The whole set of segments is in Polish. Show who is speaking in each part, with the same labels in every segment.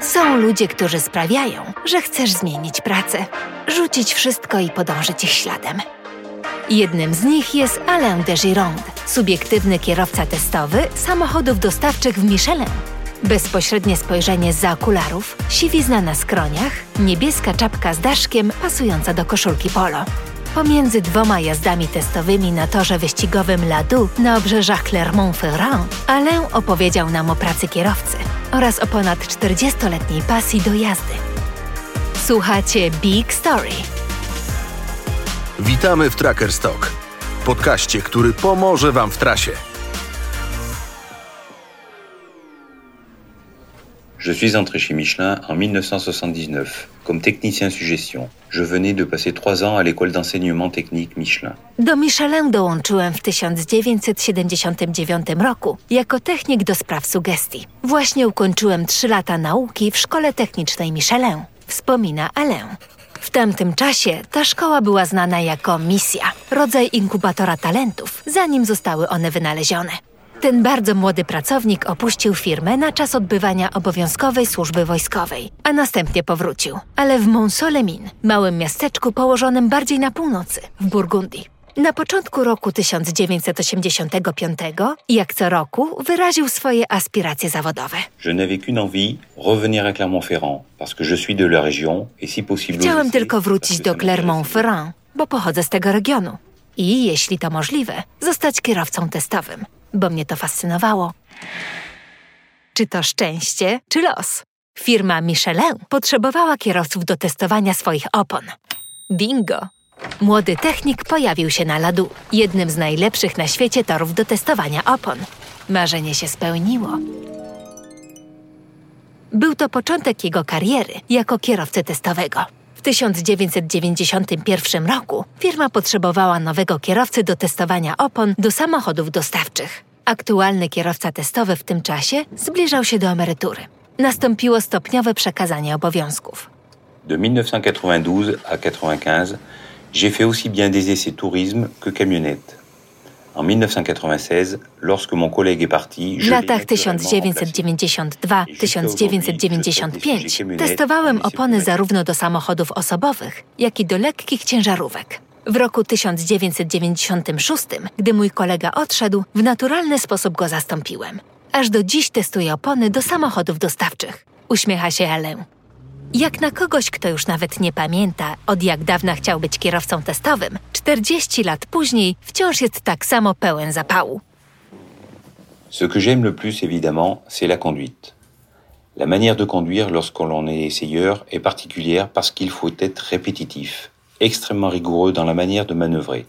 Speaker 1: Są ludzie, którzy sprawiają, że chcesz zmienić pracę, rzucić wszystko i podążyć ich śladem. Jednym z nich jest Alain de Gironde, subiektywny kierowca testowy samochodów dostawczych w Michelin. Bezpośrednie spojrzenie za okularów, siwizna na skroniach, niebieska czapka z daszkiem pasująca do koszulki polo. Pomiędzy dwoma jazdami testowymi na torze wyścigowym Ladu na obrzeżach Clermont-Ferrand, Alain opowiedział nam o pracy kierowcy oraz o ponad 40-letniej pasji do jazdy. Słuchacie Big Story.
Speaker 2: Witamy w Tracker Stock, podcaście, który pomoże Wam w trasie.
Speaker 3: Je suis entré chez Michelin en 1979 comme technicien suggestion. Je venais de passer trois ans à l'école d'enseignement technique Michelin.
Speaker 1: Do Michelin dołączyłem w 1979 roku jako technik do spraw sugestii. Właśnie ukończyłem trzy lata nauki w szkole technicznej Michelin, wspomina Alain. W tamtym czasie ta szkoła była znana jako misja, rodzaj inkubatora talentów, zanim zostały one wynalezione. Ten bardzo młody pracownik opuścił firmę na czas odbywania obowiązkowej służby wojskowej, a następnie powrócił, ale w Mont-Solemin, małym miasteczku położonym bardziej na północy, w Burgundii. Na początku roku 1985, jak co roku, wyraził swoje aspiracje zawodowe.
Speaker 3: Je n'avais qu'une envie, revenir à Clermont-Ferrand, parce que je suis de la région et si possible...
Speaker 1: Chciałem tylko wrócić do. Clermont-Ferrand, bo pochodzę z tego regionu. I, jeśli to możliwe, zostać kierowcą testowym, bo mnie to fascynowało. Czy to szczęście, czy los? Firma Michelin potrzebowała kierowców do testowania swoich opon. Bingo! Młody technik pojawił się na ladu, jednym z najlepszych na świecie torów do testowania opon. Marzenie się spełniło. Był to początek jego kariery jako kierowcy testowego. W 1991 roku firma potrzebowała nowego kierowcy do testowania opon do samochodów dostawczych. Aktualny kierowca testowy w tym czasie zbliżał się do emerytury. Nastąpiło stopniowe przekazanie obowiązków.
Speaker 3: De 1992 à 95, j'ai fait aussi bien des essais tourisme que camionnette.
Speaker 1: W latach
Speaker 3: naturellement remplacé.
Speaker 1: 1992-1995 testowałem opony zarówno do samochodów osobowych, jak i do lekkich ciężarówek. W roku 1996, gdy mój kolega odszedł, w naturalny sposób go zastąpiłem. Aż do dziś testuję opony do samochodów dostawczych. Uśmiecha się Alain. Jak na kogoś, kto już nawet nie pamięta, od jak dawna chciał być kierowcą testowym, 40 lat później wciąż jest tak samo pełen zapału.
Speaker 3: Ce que j'aime le plus, évidemment, c'est la conduite. La manière de conduire lorsque l'on est essayeur est particulière parce qu'il faut être répétitif, extrêmement rigoureux dans la manière de manœuvrer.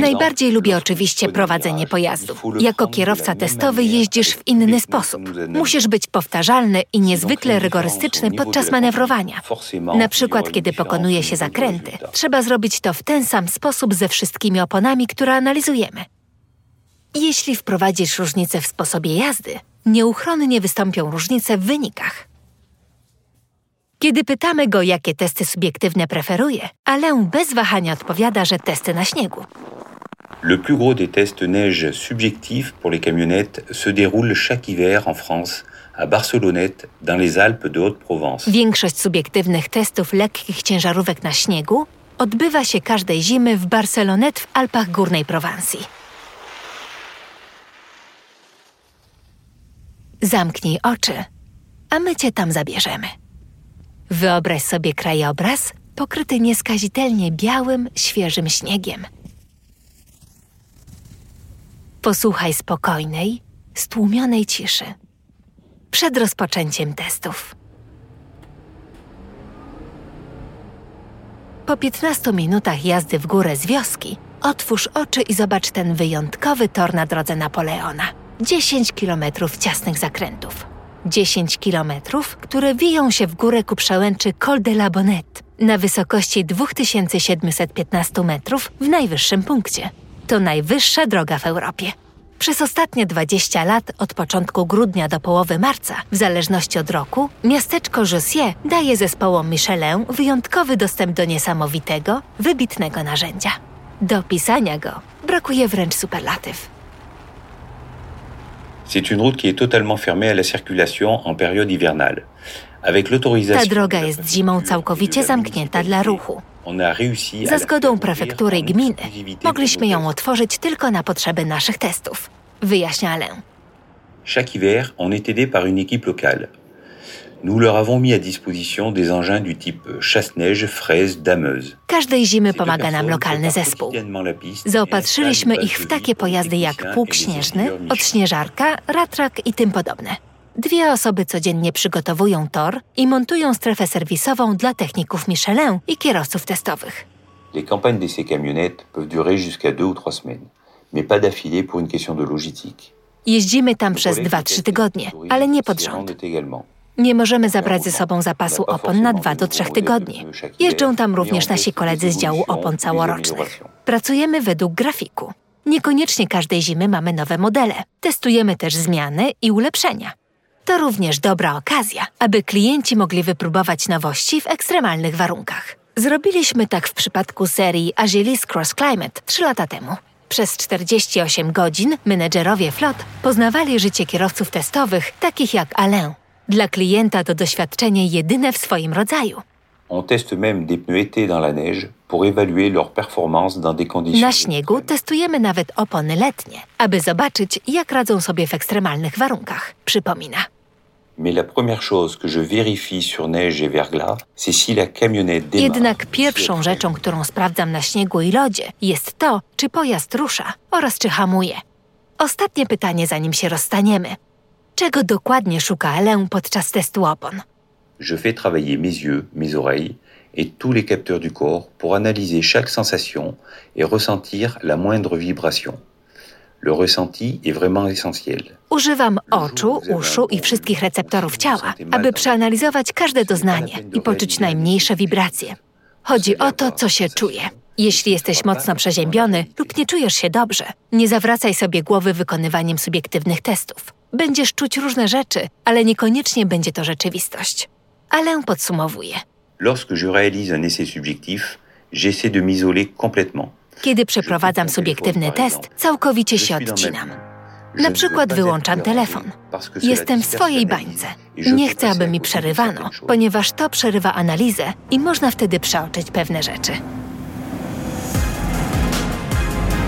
Speaker 1: Najbardziej lubię oczywiście prowadzenie pojazdu. Jako kierowca testowy jeździsz w inny sposób. Musisz być powtarzalny i niezwykle rygorystyczny podczas manewrowania. Na przykład, kiedy pokonuje się zakręty, trzeba zrobić to w ten sam sposób ze wszystkimi oponami, które analizujemy. Jeśli wprowadzisz różnice w sposobie jazdy, nieuchronnie wystąpią różnice w wynikach. Kiedy pytamy go, jakie testy subiektywne preferuje, Alain bez wahania odpowiada, że testy na śniegu.
Speaker 3: Le plus gros des tests neige subjectifs pour les camionnettes se déroule chaque hiver en France, à Barcelonnette, dans les Alpes de Haute-Provence.
Speaker 1: Większość subiektywnych testów lekkich ciężarówek na śniegu odbywa się każdej zimy w Barcelonet w Alpach Górnej Prowansji. Zamknij oczy, a my cię tam zabierzemy. Wyobraź sobie krajobraz pokryty nieskazitelnie białym, świeżym śniegiem. Posłuchaj spokojnej, stłumionej ciszy przed rozpoczęciem testów. Po 15 minutach jazdy w górę z wioski, otwórz oczy i zobacz ten wyjątkowy tor na drodze Napoleona. 10 kilometrów ciasnych zakrętów. 10 kilometrów, które wiją się w górę ku przełęczy Col de la Bonnette na wysokości 2715 metrów w najwyższym punkcie. To najwyższa droga w Europie. Przez ostatnie 20 lat, od początku grudnia do połowy marca, w zależności od roku, miasteczko Jossier daje zespołom Michelin wyjątkowy dostęp do niesamowitego, wybitnego narzędzia. Do opisania go brakuje wręcz superlatyw.
Speaker 3: C'est une route qui est totalement fermée à la circulation en période hivernale. Avec l'autorisation
Speaker 1: Ta droga jest zimą całkowicie zamknięta dla ruchu. Za zgodą prefektury gminy mogliśmy ją otworzyć tylko na potrzeby naszych testów. Wyjaśnia Alain.
Speaker 3: Chaque hiver, on est aidé par une équipe locale. Nous leur avons mis à disposition des engins du type chasse-neige, fraise, dameuse.
Speaker 1: Każdej zimy pomaga nam lokalny zespół. Zaopatrzyliśmy ich w takie pojazdy jak pług śnieżny, odśnieżarka, ratrak i tym podobne. Dwie osoby codziennie przygotowują tor i montują strefę serwisową dla techników Michelin i kierowców testowych.
Speaker 3: Les campagnes d'essai camionnettes peuvent durer jusqu'à deux ou trois semaines, mais pas d'affilée pour une question de logistique.
Speaker 1: Jeździmy tam przez
Speaker 3: collègues
Speaker 1: 2-3
Speaker 3: qui
Speaker 1: tygodnie, ale nie pod rząd. Nie możemy zabrać ze sobą zapasu opon na 2-3 tygodnie. Jeżdżą tam również nasi koledzy z działu opon całorocznych. Pracujemy według grafiku. Niekoniecznie każdej zimy mamy nowe modele. Testujemy też zmiany i ulepszenia. To również dobra okazja, aby klienci mogli wypróbować nowości w ekstremalnych warunkach. Zrobiliśmy tak w przypadku serii Agilis Cross Climate 3 lata temu. Przez 48 godzin menedżerowie flot poznawali życie kierowców testowych, takich jak Alain. Dla klienta to doświadczenie jedyne w swoim rodzaju. Na śniegu testujemy nawet opony letnie, aby zobaczyć, jak radzą sobie w ekstremalnych warunkach, przypomina. Jednak pierwszą rzeczą, którą sprawdzam na śniegu i lodzie, jest to, czy pojazd rusza oraz czy hamuje. Ostatnie pytanie, zanim się rozstaniemy. Czego dokładnie szuka Alain podczas testu opon?
Speaker 3: Je fais travailler mes yeux, mes oreilles et tous les capteurs du corps pour analyser chaque sensation et ressentir la moindre vibration. Le ressenti est vraiment essentiel.
Speaker 1: Używam oczu, uszu i wszystkich receptorów ciała, aby przeanalizować każde doznanie i poczuć najmniejsze wibracje. Chodzi o to, co się czuje. Jeśli jesteś mocno przeziębiony lub nie czujesz się dobrze, nie zawracaj sobie głowy wykonywaniem subiektywnych testów. Będziesz czuć różne rzeczy, ale niekoniecznie będzie to rzeczywistość. Ale podsumowuje.
Speaker 3: Lorsque je réalise un essai subjectif, j'essaie de m'isoler complètement.
Speaker 1: Kiedy przeprowadzam subiektywny test, całkowicie się odcinam. Na przykład wyłączam telefon. Jestem w swojej bańce nie chcę, aby mi przerywano, ponieważ to przerywa analizę i można wtedy przeoczyć pewne rzeczy.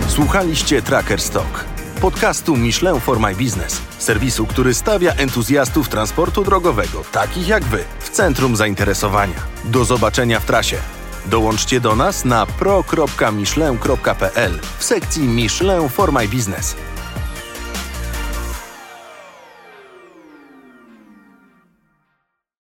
Speaker 2: Słuchaliście Tracker Stock, podcastu Michelin for My Business, serwisu, który stawia entuzjastów transportu drogowego, takich jak wy, w centrum zainteresowania. Do zobaczenia w trasie. Dołączcie do nas na pro.michelin.pl w sekcji Michelin for My Business.